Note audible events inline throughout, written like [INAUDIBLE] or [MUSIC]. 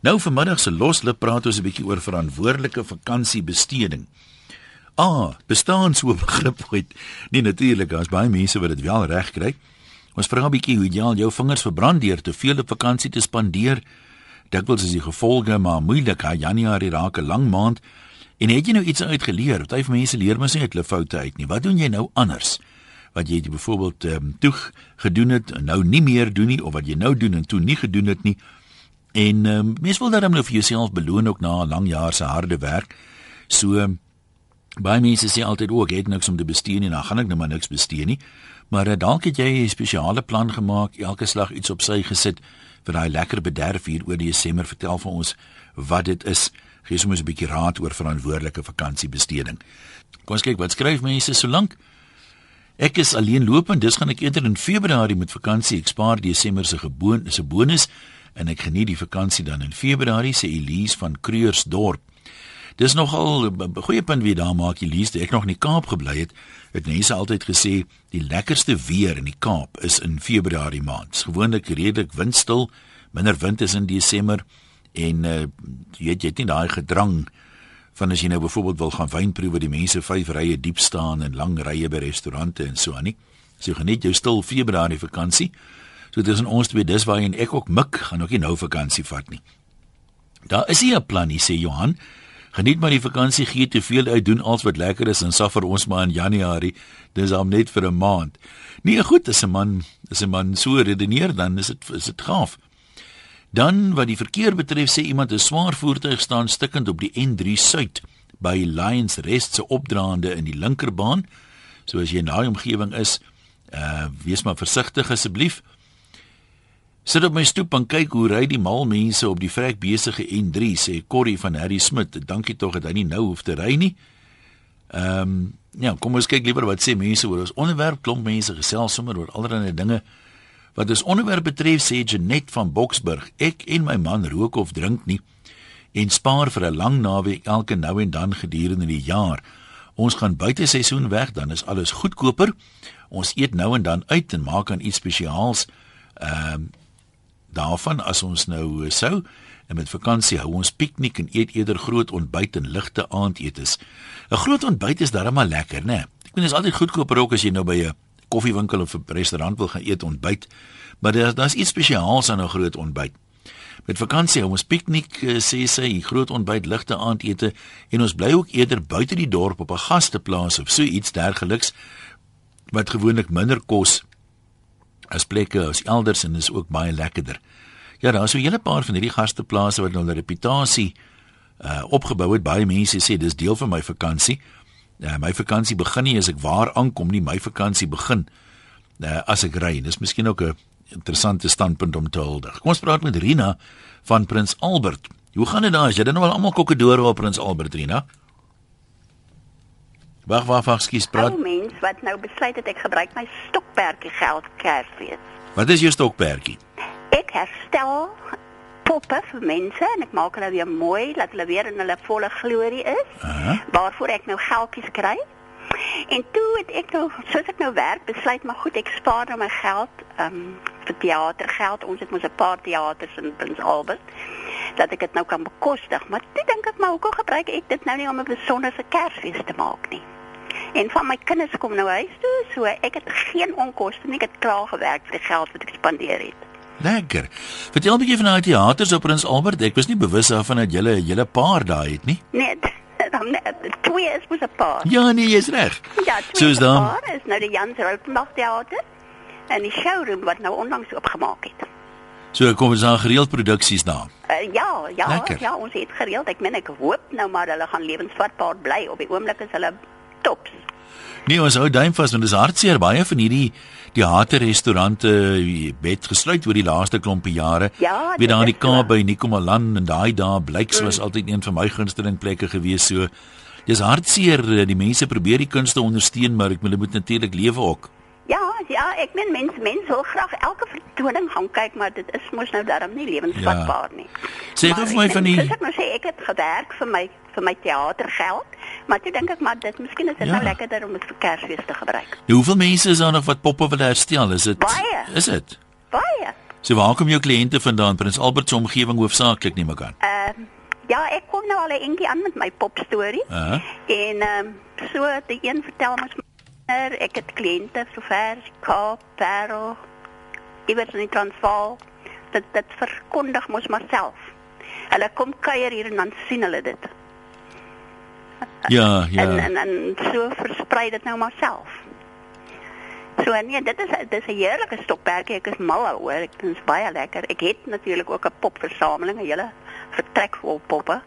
Nou vanmiddag se loslip praat ons 'n bietjie oor verantwoordelike vakansiebesteding. Ah, bestaan so 'n begrip ooit? Nee, natuurlik, daar's baie mense wat dit wel reg kry. Ons vra 'n bietjie hoe jy jou vingers verbrand deur te veel op vakansie te spandeer. Dikwels is die gevolge maar moeilik. Ha, Januarie raak 'n lang maand. En het jy nou iets uitgeleer? Party van mense leer mos nie uit hulle foute uit nie. Wat doen jy nou anders? Wat jy byvoorbeeld ehm um, toe gedoen het en nou nie meer doen nie of wat jy nou doen en toe nie gedoen het nie? En ehm um, mens wil dan nou vir jouself beloon ook na 'n lang jaar se harde werk. So baie mense sê altyd ook het niks om te bestee nie, dan gaan ek nou maar niks bestee nie. Maar uh, dalk het jy 'n spesiale plan gemaak, elke slag iets op sy gesit vir daai lekker bederf hier oor Desember. Vertel vir ons wat dit is. Gee ons 'n bietjie raad oor verantwoordelike vakansiebesteding. Kom ons kyk wat skryf mense so lank. Ek is alleen lopend, dis gaan ek eerder in Februarie met vakansie. Ek spaar Desember se geboon is 'n bonus en ek geniet die vakansie dan in Februarie sê Elise van Kreursdorp. Dis nogal 'n goeie punt wie daar maak Elise, ek nog in die Kaap gebly het, het mense altyd gesê die lekkerste weer in die Kaap is in Februarie maand. Gewoonlik redelik windstil, minder wind is in Desember en uh, jy weet jy het nie daai gedrang van as jy nou byvoorbeeld wil gaan wynproe waar die mense vyf rye diep staan en lang rye by restaurante en so aan nie. So geniet jou stil Februarie vakansie. So tussen ons twee dis waar en ek ook mik gaan ook nie nou vakansie vat nie. Daar is nie 'n plan nie sê Johan. Geniet maar die vakansie, gee te veel uit, doen alles wat lekker is en suffer ons maar in Januarie. Dis al net vir 'n maand. Nee, goed, as 'n man, as 'n man so redeneer dan is dit is dit gaaf. Dan wat die verkeer betref sê iemand 'n swaar voertuig staan stikkend op die N3 Suid by Lions Rest se opdraande in die linkerbaan. So as jy in daai omgewing is, uh wees maar versigtig asseblief. Sit op my stoep en kyk hoe ry die mal mense op die vrek besige N3 sê Corrie van Harry Smit. Dankie tog dat hy nie nou hoef te ry nie. Ehm um, ja, kom ons kyk liewer wat sê mense oor ons onderwerp. Klomp mense gesels sommer oor allerlei dinge. Wat ons onderwerp betref sê Janet van Boksburg, ek en my man rook of drink nie en spaar vir 'n lang naweek elke nou en dan gedurende die jaar. Ons gaan buite seisoen weg, dan is alles goedkoper. Ons eet nou en dan uit en maak aan iets spesiaals. Ehm um, daarvan as ons nou eh, sou en met vakansie hou ons piknik en eet eerder groot ontbyt en ligte aandetes. 'n Groot ontbyt is darem maar lekker, né? Ek bedoel is altyd goedkoper ook as jy nou by 'n koffiewinkel of 'n restaurant wil gaan eet ontbyt, maar daar's daar's iets spesiaals aan 'n groot ontbyt. Met vakansie hou ons piknik, eh, sê sy, groot ontbyt, ligte aandete en ons bly ook eerder buite die dorp op 'n gasteplaas of so iets dergeliks wat gewoonlik minder kos as plekke as elders en is ook baie lekkerder. Ja, daar's so 'n hele paar van hierdie gasteplase wat nou 'n reputasie uh opgebou het. Baie mense sê dis deel van my vakansie. Uh my vakansie begin nie as ek waar aankom nie, my vakansie begin uh as ek ry. Dis miskien ook 'n interessante standpunt om te huldig. Kom ons praat met Rina van Prins Albert. Hoe gaan dit daar? Is jy dan nou al almal kokkedore op Prins Albert, Rina? Wag, wag, wag, skies praat. Ou mens wat nou besluit het ek gebruik my stokperdjie geld Kersfees. Wat is jou stokperdjie? Ek herstel poppe vir mense en ek maak hulle weer mooi, laat hulle weer in hulle volle glorie is. Aha. Waarvoor ek nou geldjies kry. En toe het ek nou, soos ek nou werk, besluit maar goed, ek spaar nou my geld, ehm um, vir teatergeld. Ons het mos 'n paar teaters in Prins Albert dat ek dit nou kan bekostig. Maar toe dink ek maar hoekom gebruik ek dit nou nie om 'n besondere Kersfees te maak nie. En van my kinders kom nou huis toe, so ek het geen onkoste nie. Ek het klaar gewerk vir die geld wat ek spandeer het. Lekker. Vertel 'n bietjie van daai teaters op Prins Albert. Ek was nie bewus daarvan dat jy 'n hele paar daai het nie. Nee, [LAUGHS] dan twee is mos 'n paar. Ja, nee, jy's reg. Ja, So is twee dan. paar is nou die Jans Rautenbach teater en die showroom wat nou onlangs oopgemaak het. So kom ons aan gereeld produksies daar. Uh, ja, ja, Lekker. ja, ons het gereeld. Ek meen ek hoop nou maar hulle gaan lewensvatbaar bly. Op die oomblik is hulle tops. Nee, ons hou duim vas want dit is hartseer baie van hierdie teaterrestaurante het gesluit oor die laaste klompie jare. Ja, Wie dit daar in die. Kaap by Nikomalan en daai dae Blyks Mm. was altyd een van my gunsteling plekke gewees so. Dis hartseer die mense probeer die kunste ondersteun maar ek hulle moet natuurlik lewe ook. Ja, ja, ek meen mense mense wil graag elke vertoning gaan kyk, maar dit is mos nou darm nie lewensvatbaar nie. Sê gou vir my van die ek nou sê ek het gewerk vir my vir my teatergeld, maar toe dink ek maar dit miskien is dit Ja. nou lekkerder om dit vir Kersfees te gebruik. hoeveel mense is daar nog wat poppe wil herstel? Is dit Baie. Is dit? Baie. So waar kom jou kliënte vandaan? Prins Albert se omgewing hoofsaaklik nie mekaar. Ehm ja, ek kom nou al 'n entjie aan met my pop storie. Uh -huh. En ehm so die een vertel mos maar ek het kliënte sover Kaap, Parel, iewers in die Transvaal. Dit dit verkondig mos maar self. Hulle kom kuier hier en dan sien hulle dit. Ja, ja. [LAUGHS] En en en so versprei dit nou maar self. So nee, dit is dit is 'n heerlike stokperdjie. Ek is mal daaroor. Dit is baie lekker. Ek het natuurlik ook 'n popversameling, 'n hele vertrek vol poppe.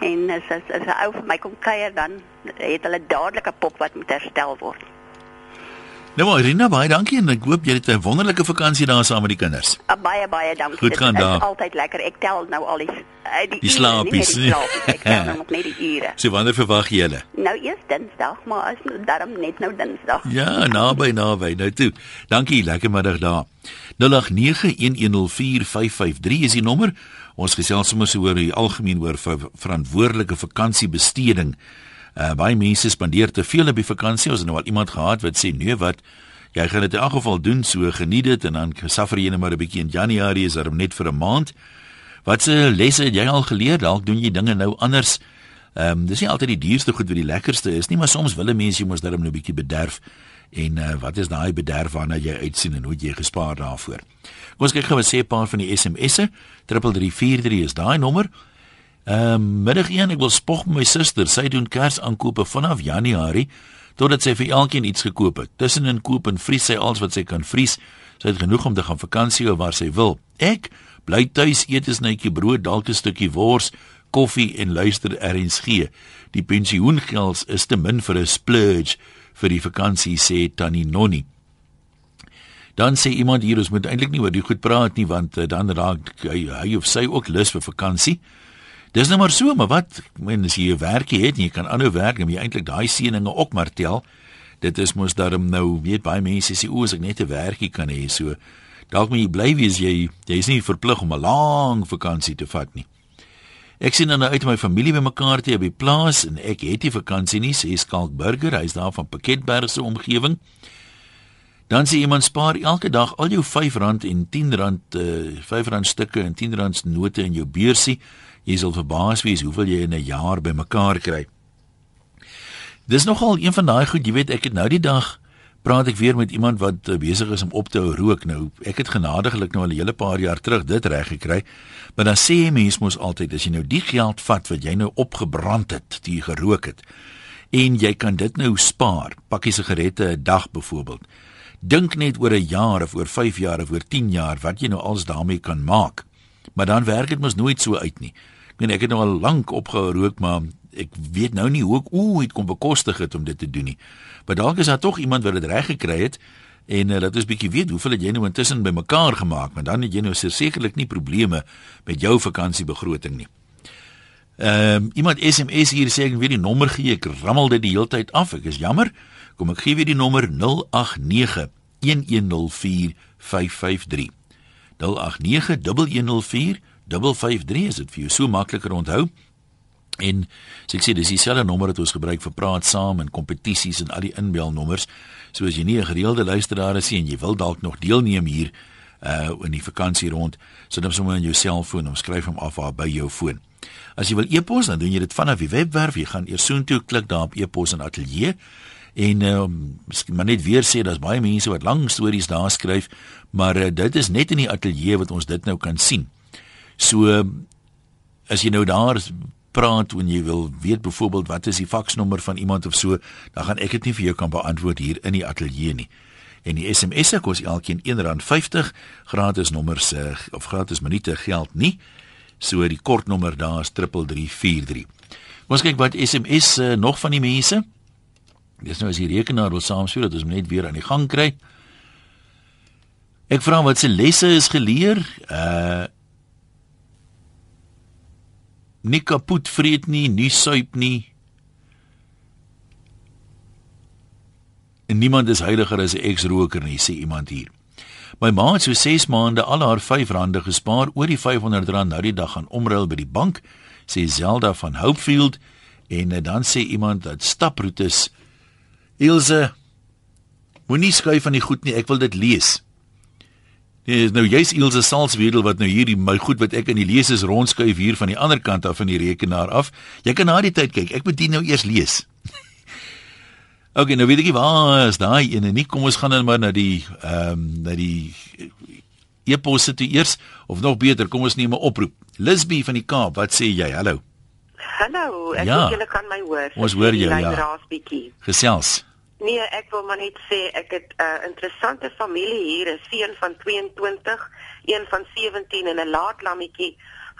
En as, as 'n ou vir my kom kuier dan het hulle dadelik 'n pop wat moet herstel word. Nou maar Rina, baie dankie en ek hoop jy het 'n wonderlike vakansie daar saam met die kinders. Uh, baie baie dankie. Goed gaan daar. altyd lekker. Ek tel nou al die uh, die, Die ure, slaapies. die slaapies. Ek tel nou net die ure. [LAUGHS] So wanneer verwag jy hulle? Nou eers Dinsdag, maar as daarom net nou Dinsdag. Ja, naby naby. Nou toe. Dankie, lekker middag daar. 0891104553 is die nommer. Ons gesels sommer so oor die algemeen oor ver verantwoordelike vakansiebesteding. Uh baie mense spandeer te veel op die vakansie. Ons het nou al iemand gehad wat sê nee wat jy gaan dit in elk geval doen, so geniet dit en dan saffer jy net maar 'n bietjie in Januarie is daarom net vir 'n maand. Wat se lesse het jy al geleer? Dalk doen jy dinge nou anders. Ehm um, dis nie altyd die duurste goed wat die lekkerste is nie, maar soms wil 'n mens jy mos daarom nou 'n bietjie bederf. En uh, wat is daai bederf waarna jy uitsien en hoe jy gespaar daarvoor? Kom ons kyk gou wat sê 'n paar van die SMS'e. 3343 is daai nommer. Ehm um, middag 1 ek wil spog met my suster. Sy doen Kersaankope vanaf Januarie totdat sy vir elkeen iets gekoop het. Tussenin koop en vries sy alles wat sy kan vries. Sy het genoeg om te gaan vakansie of waar sy wil. Ek bly tuis eet 'n snytjie brood, dalk 'n stukkie wors, koffie en luister RNG. Die pensioengeld is te min vir 'n splurge vir die vakansie sê Tannie Nonnie. Dan sê iemand hier ons moet eintlik nie oor die goed praat nie want uh, dan raak hy, hy of sy ook lus vir vakansie. Dis nou maar so, maar wat men as jy 'n werkie het en jy kan aanhou werk en jy eintlik daai seëninge ook maar tel. Dit is mos daarom nou weet baie mense sê o, as ek net 'n werkie kan hê, so dalk moet jy bly wees jy jy is nie verplig om 'n lang vakansie te vat nie. Ek sien dan nou uit my familie bymekaar te die plaas en ek het nie vakansie nie, sê Skalk Burger, hy's daar van Pakketberg se omgewing. Dan sê iemand spaar elke dag al jou R5 en R10 uh R5 stukke en R10 note in jou beursie. Jy sal verbaas wees hoeveel jy in 'n jaar bymekaar kry. Dis nogal een van daai goed, jy weet, ek het nou die dag praat ek weer met iemand wat uh, besig is om op te hou rook nou. Ek het genadiglik nou al 'n hele paar jaar terug dit reg gekry. Maar dan sê mense mos altyd as jy nou die geld vat wat jy nou opgebrand het, die gerook het en jy kan dit nou spaar, pakkie sigarette 'n dag byvoorbeeld. Dink net oor 'n jaar of oor 5 jaar of oor 10 jaar wat jy nou als daarmee kan maak. Maar dan werk dit mos nooit so uit nie. Ek meen ek het nou al lank opgehou rook, maar ek weet nou nie hoe ek ooh het kom bekostig het om dit te doen nie. Maar dalk is daar tog iemand wat dit reg gekry het en uh, dat is bietjie weet hoeveel het jy nou intussen bymekaar gemaak, maar dan het jy nou sekerlik nie probleme met jou vakansiebegroting nie. Ehm um, iemand SMS hier sê ek weet die nommer gee, ek rammel dit die hele tyd af. Ek is jammer. Kom ek gee weer die nommer 089 1104553. 089 1104553 is dit vir jou so makliker onthou. En so ek sê dis dieselfde nommer wat ons gebruik vir praat saam en kompetisies en al die inbelnommers. So as jy nie 'n gereelde luisteraar is en jy wil dalk nog deelneem hier uh in die vakansie rond, sit hom sommer in jou selfoon of skryf hom af daar by jou foon. As jy wil e-pos, dan doen jy dit vanaf die webwerf. Jy gaan eers soontoe klik daar op e-pos en ateljee. En um, maar net weer sê daar's baie mense wat lang stories daar skryf, maar uh, dit is net in die ateljee wat ons dit nou kan sien. So as jy nou daar praat en jy wil weet byvoorbeeld wat is die faksnommer van iemand of so, dan gaan ek dit nie vir jou kan beantwoord hier in die ateljee nie. En die SMS se kos elkeen R1.50 gratis nommers uh, of gratis minute geld nie. So die kortnommer daar is 3343. Ons kyk wat SMS uh, nog van die mense. Dis nou as die rekenaar wil saamspeel dat ons net weer aan die gang kry. Ek vra wat se lesse is geleer? Uh nie kapot vreet nie, nie suip nie. En niemand is heiliger as 'n ex-roker nie, sê iemand hier. My ma het so 6 maande al haar R5 gespaar oor die R500 nou die dag gaan omruil by die bank, sê Zelda van Hopefield en eh, dan sê iemand dat staproetes Ilse moenie skryf van die goed nie, ek wil dit lees. Nee, nou jy's Ilse Salzwedel wat nou hierdie my goed wat ek in die lees is rondskuif hier van die ander kant af van die rekenaar af. Jy kan na die tyd kyk. Ek moet dit nou eers lees. [LAUGHS] okay, nou weet ek nie waar is daai ene nie. Kom ons gaan dan maar na die ehm um, na die e-posse toe eers of nog beter, kom ons neem 'n oproep. Lisby van die Kaap, wat sê jy? Hallo. Hallo, ek Ja. hoop julle kan my hoor. Ons hoor jou, ja. raas bietjie. Gesels. Nee, ek wil maar net sê ek het 'n uh, interessante familie hier, 'n seun van 22, een van 17 en 'n laat lammetjie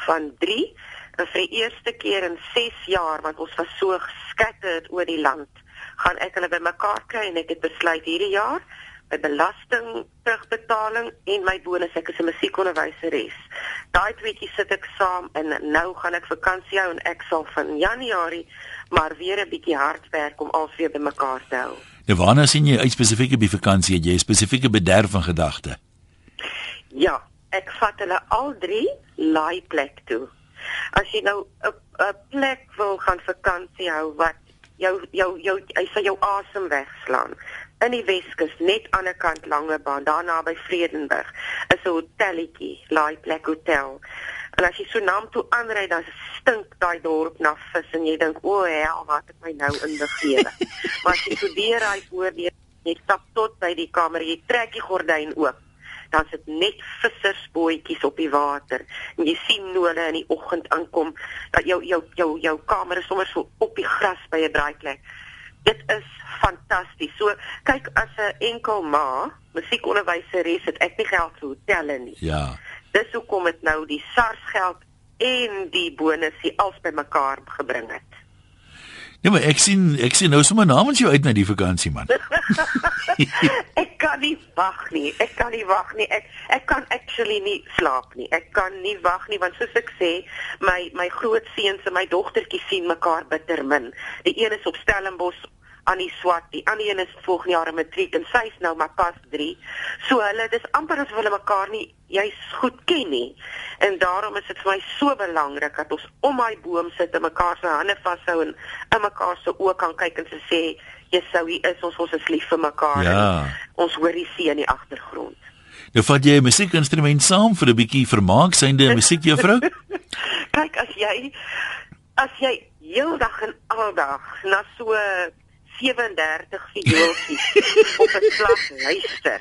van 3. En vir die eerste keer in 6 jaar want ons was so geskatterd oor die land, gaan ek hulle bymekaar kry en ek het besluit hierdie jaar my belasting terugbetaling en my bonus ek is 'n musiekonderwyseres. Daai tweetjie sit ek saam en nou gaan ek vakansie hou en ek sal van Januarie maar weer 'n bietjie hard werk om weer bymekaar te hou. Nou waarna sien jy uit spesifieke by vakansie? Het jy 'n spesifieke bederf van gedagte? Ja, ek vat hulle al drie laai plek toe. As jy nou 'n 'n plek wil gaan vakansie hou wat jou jou jou hy sal jou asem wegslaan. In die Weskus, net aan die kant Langebaan, daar naby Vredenburg, is 'n hotelletjie, laai plek hotel. En as jy so naam toe aanry, dan stink daai dorp na vis en jy dink, "O, hel, wat het my nou inbegewe." [LAUGHS] maar as jy so deur hy voordeur, jy stap tot by die kamer, jy trek die gordyn oop dan sit net vissersbootjies op die water en jy sien hoe hulle in die oggend aankom dat jou jou jou jou kamer is sommer so op die gras by 'n draaiplek dit is fantasties so kyk as 'n enkel ma musiekonderwyseres het ek nie geld vir hotelle nie Ja. Dis hoekom dit nou die SARS geld en die bonusie als bymekaar gebring het Nee, maar ek sien ek sien nou sommer namens jou uit na die vakansie man. [LAUGHS] ek kan nie wag nie. Ek kan nie wag nie. Ek ek kan actually nie slaap nie. Ek kan nie wag nie want soos ek sê, my my groot seuns en my dogtertjie sien mekaar bitter min. Die een is op Stellenbosch aan die swat, die ander een is volgende jaar in matriek en sy's nou maar pas 3. So hulle dis amper asof hulle mekaar nie juis goed ken nie. En daarom is dit vir my so belangrik dat ons om my boom sit en mekaar se hande vashou en in mekaar se oë kan kyk en se sê, "Jesou, hier is ons, ons is lief vir mekaar." Ja. Ons hoor die see in die agtergrond. Nou vat jy 'n musiekinstrument saam vir 'n bietjie vermaak synde musiek juffrou? [LAUGHS] Kyk as jy as jy heeldag en aldag na so 37 viooltjies [LAUGHS] op 'n slag luister.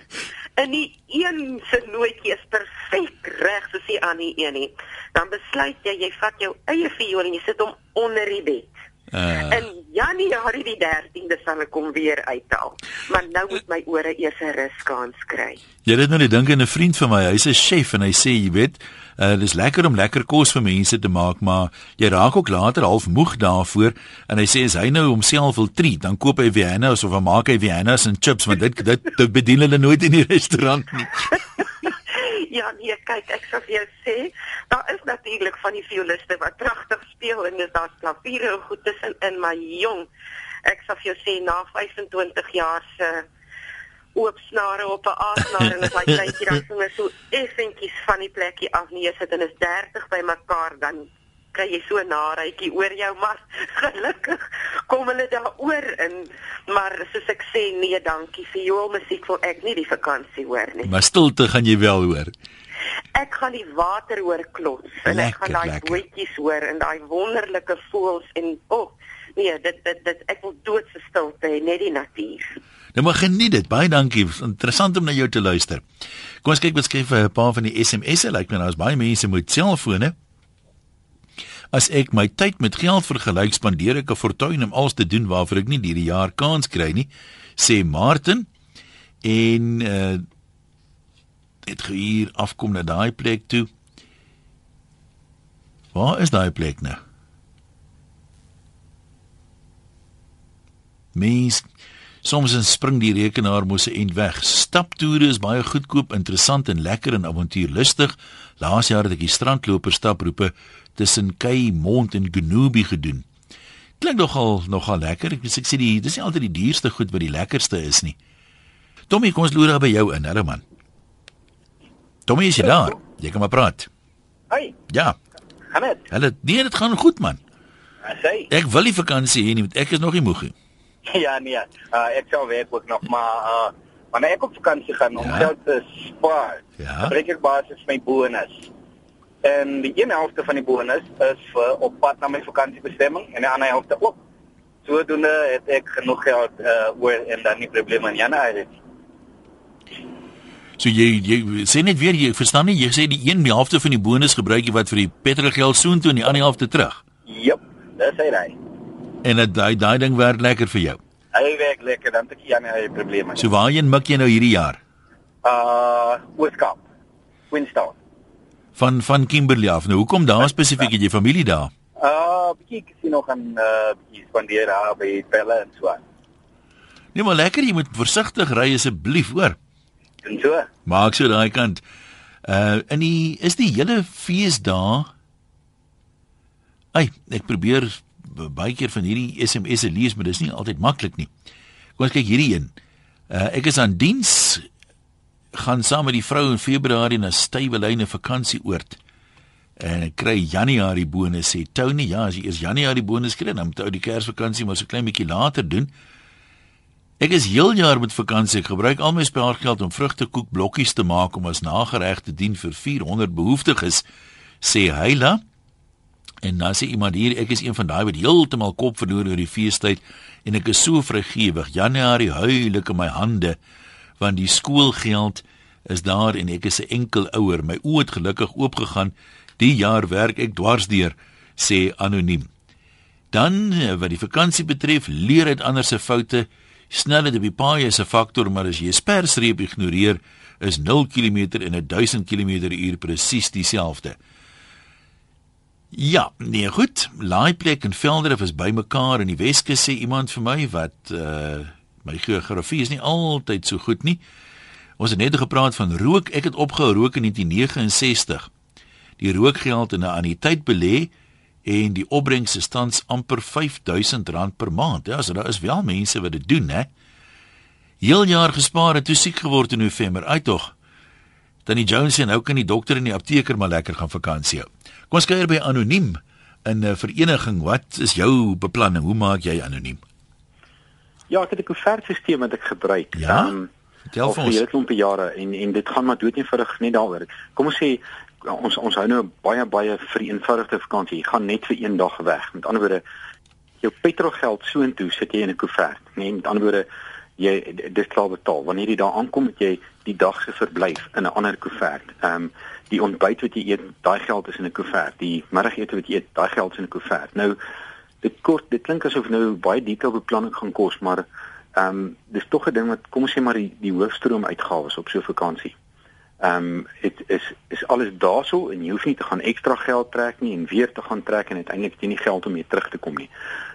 En die een se nootjie is perfek reg soos die ander een nie. Dan besluit jy jy vat jou eie viool en jy sit hom onder die bed. Uh, In Januarie die 13de sal ek hom weer uithaal. Maar nou moet my ore eers 'n ruskans kry. jy het nou net dink aan 'n vriend van my, hy's 'n chef en hy sê, jy weet, uh, dis lekker om lekker kos vir mense te maak, maar jy raak ook later half moeg daarvoor en hy sê as hy nou homself wil treat, dan koop hy Vienna's of dan maak hy Vienna's en chips, want dit dit, dit bedien hulle nooit in die [LAUGHS] restaurant nie. [LAUGHS] Ja, nee, kyk, ek sal vir jou sê, daar is natuurlik van die violiste wat pragtig speel en dis daar's klaviere en goed tussen in, maar jong, ek sal vir jou sê na 25 jaar se oop snare op 'n aasnaar en as hy kleintjie dan sommer so effentjies van die plekkie af neersit en is 30 by mekaar dan kry jy so 'n narytjie oor jou maar [LAUGHS] gelukkig kom hulle daaroor in maar soos ek sê nee dankie vir jou musiek wil ek nie die vakansie hoor nie Maar stilte gaan jy wel hoor. Ek gaan die water hoor klots en ek Lekker, gaan daai bootjies hoor en daai wonderlike voëls en o oh, nee dit dit dit ek wil doodse stilte hê net die natuur. Nou maar geniet dit. Baie dankie. Interessant om na jou te luister. Kom ons kyk wat skryf 'n paar van die SMS'e. Lyk my nou is baie mense met selfone. As ek my tyd met geld vergelyk, spandeer ek 'n fortuin om alles te doen waarvoor ek nie hierdie jaar kans kry nie, sê Martin. En uh dit hier afkom na daai plek toe. Waar is daai plek nou? Mens soms spring die rekenaar mos 'n end weg. Staptoere is baie goedkoop, interessant en lekker en avontuurlustig. Laas jaar het ek die strandloper staproepe tussen Kaimond en Genobi gedoen. Klink nogal nogal lekker. Ek, ek sê die dis nie altyd die duurste goed wat die lekkerste is nie. Tommy, kom ons loer by jou in, hallo man. Tommy, is jy daar? Jy kan maar praat. Hey, Ja, gaan dit? hulle nee, dit gaan goed man. Sê. Ek wil die vakansie hê nie, want ek is nog nie moeg nie. [LAUGHS] Ja nee, uh, ek sal werk ook nog maar uh wanneer ek op vakansie gaan om Ja. geld te spaar, Ja. gebruik ek basies my bonus. En die een helfte van die bonus is vir op pad na my vakansiebestemming en die ander helfte ook. Sodoende het ek genoeg geld uh oor en dan nie probleme in Januarie nie. So jy jy sê net weer jy verstaan nie jy sê die een die helfte van die bonus gebruik jy wat vir die petrolgeld soontoe en die ander helfte terug. Jep, dis hy daai. En dit daai daai ding werk lekker vir jou. Hy werk lekker dan het ek Januarie probleme. So waarheen mik jy nou hierdie jaar? uh Ooskaap. Queenstown. Van van Kimberley af. Nou hoekom daar spesifiek het jy familie daar? Uh bietjie casino gaan uh bietjie spandeer daar by Pelle en so. aan. Nee maar lekker, jy moet versigtig ry asseblief, hoor. En so. Maak so daai kant. Uh in die is die hele feesdae. Ai, ek probeer baie keer van hierdie SMS'e lees, maar dis nie altyd maklik nie. Kom ons kyk hierdie een. Uh ek is aan diens gaan saam met die vrou in Februarie na Stuyvelyne vakansieoord. En ek kry Januarie bonus sê Tony, ja, as jy eers Januarie bonus kry, dan moet jy die Kersvakansie maar so klein bietjie later doen. Ek is heel jaar met vakansie. Ek gebruik al my spaargeld om vrugtekoek blokkies te maak om as nagereg te dien vir 400 behoeftiges, sê Heila. En dan sê iemand hier, ek is een van daai wat heeltemal kop verloor oor die feestyd en ek is so vrygewig. Januarie huil ek in my hande want die skoolgeld is daar en ek is 'n enkel ouer. My oë het gelukkig oopgegaan. Die jaar werk ek dwarsdeur, sê anoniem. Dan eh, wat die vakansie betref, leer uit ander se foute. Snelheid op die paai is 'n faktor, maar as jy 'n sperstreep ignoreer, is 0 km en 1000 km/h presies dieselfde. Ja, nee, goed. Laaiplek en Velderif is bymekaar in die Weskus sê iemand vir my wat uh my geografie is nie altyd so goed nie. Ons het net gepraat van rook. Ek het opgehou rook in 1969. Die rookgeld in 'n anniteit belê en die opbrengs is tans amper R5000 per maand. Ja, so daar is wel mense wat dit doen, hè. Heel jaar gespaar en toe siek geword in November. Uit tog. Tannie Jones sê nou kan die dokter en die apteker maar lekker gaan vakansie hou. Kom ons kuier by anoniem in 'n vereniging. Wat is jou beplanning? Hoe maak jy anoniem? Ja, ek het 'n koevertstelsel wat ek gebruik. Ja? Ehm, Vertel al vir vir ons. hele klompe jare en en dit gaan maar dood eenvoudig net daaroor. Kom ons sê ons ons hou nou 'n baie baie vereenvoudigde vakansie. Jy gaan net vir een dag weg. Met ander woorde, jou petrolgeld soontoe sit jy in 'n koevert. Nee, met ander woorde, jy dis klaar betaal. Wanneer jy daar aankom, het jy die dag se verblyf in 'n ander koevert. Ehm um, die ontbyt wat jy eet, daai geld is in 'n koevert. Die middagete wat jy eet, daai geld is in 'n koevert. Nou dit kort dit klink asof nou baie detail beplanning gaan kos, maar ehm um, dis tog 'n ding wat kom ons sê maar die die hoofstroom uitgawes op so 'n vakansie. Ehm um, dit is is alles daarso en jy hoef nie te gaan ekstra geld trek nie en weer te gaan trek en uiteindelik jy nie geld om weer terug te kom nie.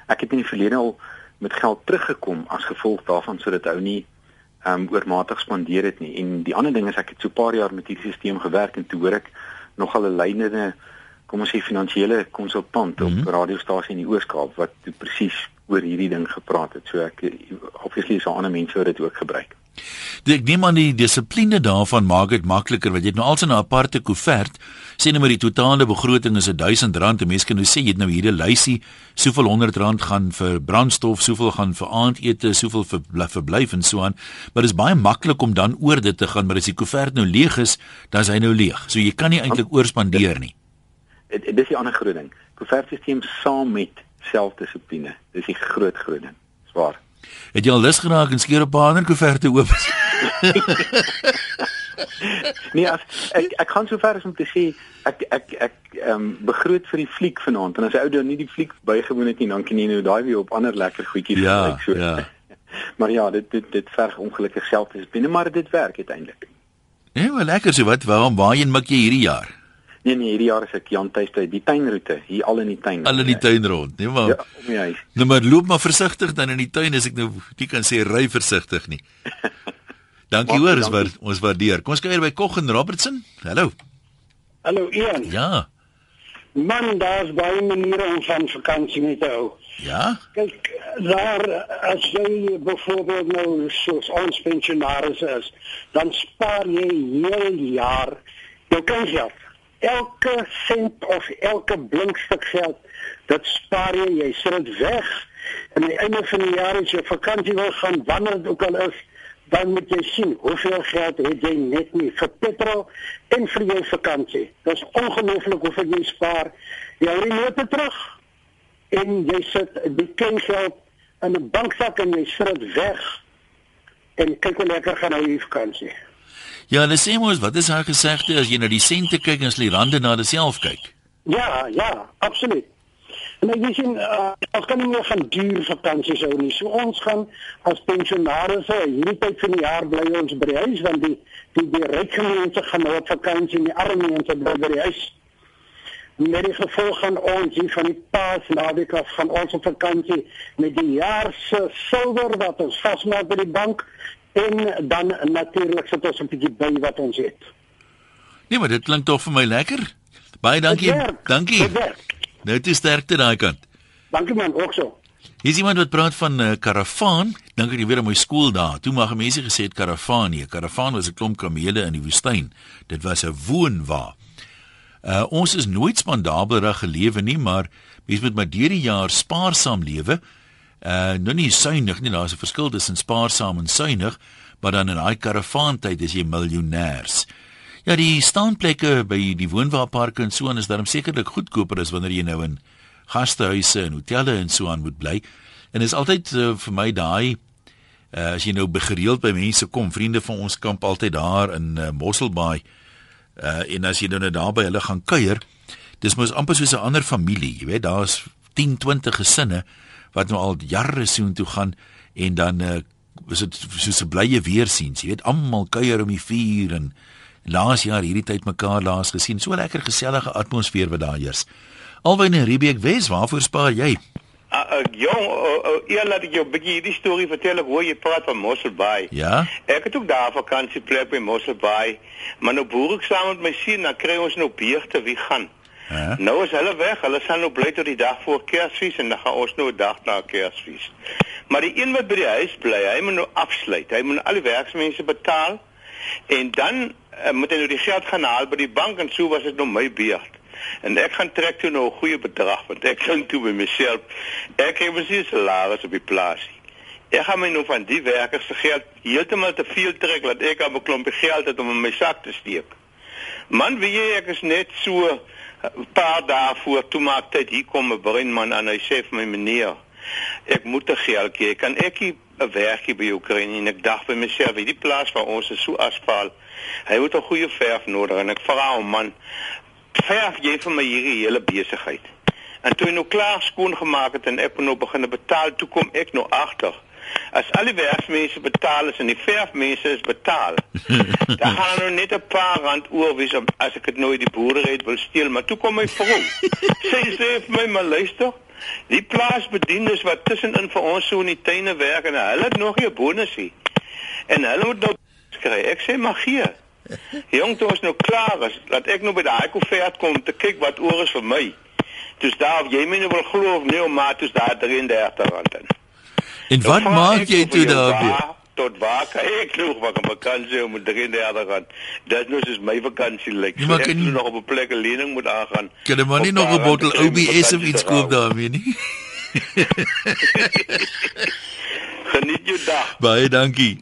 Ek het in die verlede al met geld teruggekom as gevolg daarvan sodat ou nie ehm um, oormatig spandeer het nie. En die ander ding is ek het so 'n paar jaar met hierdie stelsel gewerk en toe hoor ek nogal 'n lynende kom ons sê finansiële konsultant op Mhm. mm -hmm. radiostasie in die Oos-Kaap wat presies oor hierdie ding gepraat het. So ek obviously is daar ander mense wat dit ook gebruik. Ek neem aan die dissipline daarvan maak dit makliker want jy het nou alsin 'n aparte koevert. Sê nou maar die totale begroting is R1000 en mense kan nou sê jy het nou hierdie lysie, soveel R100 gaan vir brandstof, soveel gaan vir aandete, soveel vir bly- verblyf en so aan. Maar dit is baie maklik om dan oor dit te gaan, maar as die koevert nou leeg is, dan is hy nou leeg. So jy kan nie eintlik oorspandeer nie. Dit dit is die ander groot ding. Koevertstelsel saam met selfdissipline. Dis die groot groot ding. Swaar. Het jy al lus geraak en skeer op 'n ander koeverte oop? [LAUGHS] Nee, as, ek ek gaan so ver as om te sê ek ek ek ehm um, begroot vir die fliek vanaand en as jy ou dan nie die fliek bygewoon het nie, dan kan jy nou daai weer op ander lekker goedjies Ja, gebruik, so. ja. [LAUGHS] Maar ja, dit dit dit verg ongelukkig selfdissipline, maar dit werk uiteindelik. Nee, maar lekker so wat. Waarom waarheen mik jy hierdie jaar? Nee nee, hierdie jaar is ek Jan tuiste, die tuinroete, hier al in die tuin. Al in die tuin rond, nee maar. Ja, om die huis. Nou maar loop maar versigtig dan in die tuin as ek nou nie kan sê ry versigtig nie. [LAUGHS] Dankie Baie hoor, ons dankie. waar ons waardeer. Kom ons kuier by Kog en Robertson. Hallo. Hallo Ian. Ja. Man, daar's baie maniere om van vakansie mee te hou. Ja. Kyk, daar as jy byvoorbeeld nou soos ons pensionaris is, dan spaar jy heel jaar jou geld. Elke sent of elke blink stuk geld, dit spaar jy, jy sit dit weg. En aan die einde van die jaar as jy vakansie wil gaan, wanneer dit ook al is, dan moet jy sien hoeveel geld het jy net nie vir petrol en vir jou vakansie. Dit is ongelooflik hoeveel jy spaar. Jy hou die note terug en jy sit die klein geld in 'n banksak en jy sit dit weg. En kyk hoe lekker gaan hy die vakansie. Ja, dis sê mos wat is haar gesegde as jy na die sente kyk en as jy rande na jouself kyk? Ja, ja, absoluut. En ek sien uh, ons kan nie meer van duur vakansies hou nie. So ons gaan as pensionaars hierdie tyd van die jaar bly ons by die huis want die die die ryk mense gaan nou op vakansie en die arme mense bly by die huis. Met die gevolg gaan ons hier van die paas naweek af van ons op vakansie met die jaar se silwer wat ons vasmaak by die bank en dan natuurlik sit ons 'n bietjie by wat ons het. Nee, maar dit klink tog vir my lekker. Baie dankie. Dankie. Nou dit sterkte daai kant. Dankie man, ook so. Hier is iemand wat praat van 'n uh, karavaan. Dink ek weer aan my skool daar. Toe mag mense gesê het karavaan nie. 'n Karavaan was 'n klomp kamele in die woestyn. Dit was 'n woonwa. Uh ons is nooit spandabelerig gelewe nie, maar mense moet maar deur die jaar spaarsaam lewe. Uh nou nie suinig nie, daar's 'n verskil tussen spaarsaam en suinig, maar dan in daai karavaantyd is jy miljonêers. Ja, die staanplekke by die woonwaarparke en so aan is daarom sekerlik goedkoper as wanneer jy nou in gastehuise en hotelle en so aan moet bly. En is altyd uh, vir my daai uh, as jy nou gereeld by mense kom, vriende van ons kamp altyd daar in uh, Mosselbaai. Uh, en as jy nou net daar by hulle gaan kuier, dis mos amper soos 'n ander familie, jy weet, daar's 10, 20 gesinne wat nou al jare soontoe gaan en dan uh, is dit soos 'n blye weer sien, jy weet, almal kuier om die vuur en laas jaar hierdie tyd mekaar laas gesien. So lekker gesellige atmosfeer wat daar heers. Alwyn en Riebeek Wes, waarvoor spaar jy? Uh, uh, jong, uh, uh, ja, laat ek jou 'n bietjie die storie vertel hoe jy praat van Mosselbaai. Ja. Ek het ook daar vakansieplek by Mosselbaai, maar nou boer ek saam met my seun, dan kry ons nou beegte wie gaan. Ja. Nou is hulle weg. Hulle sal nou bly tot die dag voor Kersfees en dan gaan ons nou 'n dag na Kersfees. Maar die een wat by die huis bly, hy moet nou afsluit. Hy moet al die werksmense betaal en dan uh, moet hy nou die geld gaan haal by die bank en so was dit nou my beurt. En ek gaan trek toe nou 'n goeie bedrag want ek dink toe by myself ek het nie salaris op die plaas. Ek gaan my nou van die werkers se geld heeltemal te veel trek dat ek aan 'n klompie geld het om in my sak te steek. Man, wie jy ek is net so 'n paar dae voor toe maak tyd hier kom 'n breinman aan hy sê vir my meneer ek moet 'n geld gee. Kan ek 'n werkie by kry en ek dink by myself, hierdie plaas waar ons is so asfaal Hy het 'n goeie verf nodig en ek vra hom man, verf jy vir my hierdie hele besigheid? En toe hy nou klaar skoon gemaak het en ek nou begin betaal, toe kom ek nou agter. As al die werksmense betaal is en die verfmense is betaal, [LAUGHS] dan gaan nou net 'n paar rand oor wie so as ek dit nou die boere het wil steel, maar toe kom my vrou. [LAUGHS] Sy sê vir my, "Maar luister, die plaasbediendes wat tussenin vir ons so in die tuine werk en hulle het nog 'n bonusie. En hulle moet nou kry. Ek sê maar gee. Jong, toe is nou klaar is, laat ek nou by daai koevert kom te kyk wat oor is vir my. Dis daar of jy my nou wil glo of nee, maar dis daar 33 rand in. En wat nou, maak jy toe daar? Tot waar kan ek nog wat 'n vakansie om 33 rand. Dit nou is my vakansie lyk. Like. Ek moet nog op 'n plek 'n lening moet aangaan. Kan jy maar nie nog 'n bottel OBS of iets koop daarmee nie? [LAUGHS] Geniet jou dag. Baie dankie.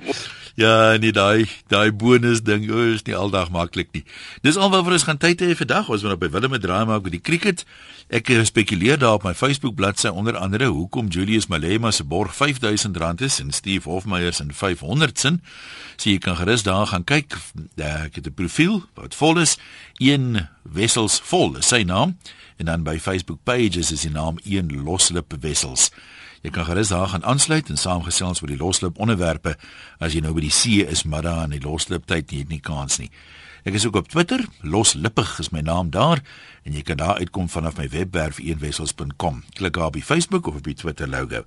Ja, nee, daai daai bonus ding, o, is nie aldag maklik nie. Dis alwaar ons gaan tyd hê vir dag. Ons moet op by Willem 'n draai maak met die cricket. Ek eh, spekuleer daar op my Facebook bladsy onder andere hoekom Julius Malema se borg R5000 is en Steve Hofmeyer se 500 sin. So jy kan gerus daar gaan kyk. Ek het 'n profiel wat vol is. Een wessels vol is sy naam en dan by Facebook pages is sy naam een loslip wessels. Jy kan gerus daar gaan aansluit en saamgesels oor die loslip onderwerpe as jy nou by die see is, daar in die loslip tyd nie het nie kans nie. Ek is ook op Twitter, loslippig is my naam daar en jy kan daar uitkom vanaf my webwerf eenwessels.com. Klik daar op die Facebook of op die Twitter logo.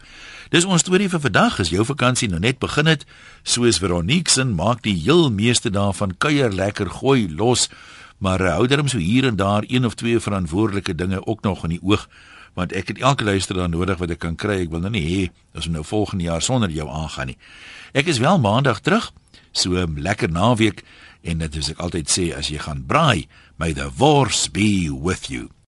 Dis ons storie vir vandag. As jou vakansie nou net begin het, soos Veronique se, maak die heel meeste daarvan kuier lekker, gooi los, maar hou darm so hier en daar een of twee verantwoordelike dinge ook nog in die oog want ek het elke luisteraar nodig wat ek kan kry. Ek wil nou nie hê ons nou volgende jaar sonder jou aangaan nie. Ek is wel maandag terug. So 'n lekker naweek en dit is ek altyd sê as jy gaan braai, may the wars be with you.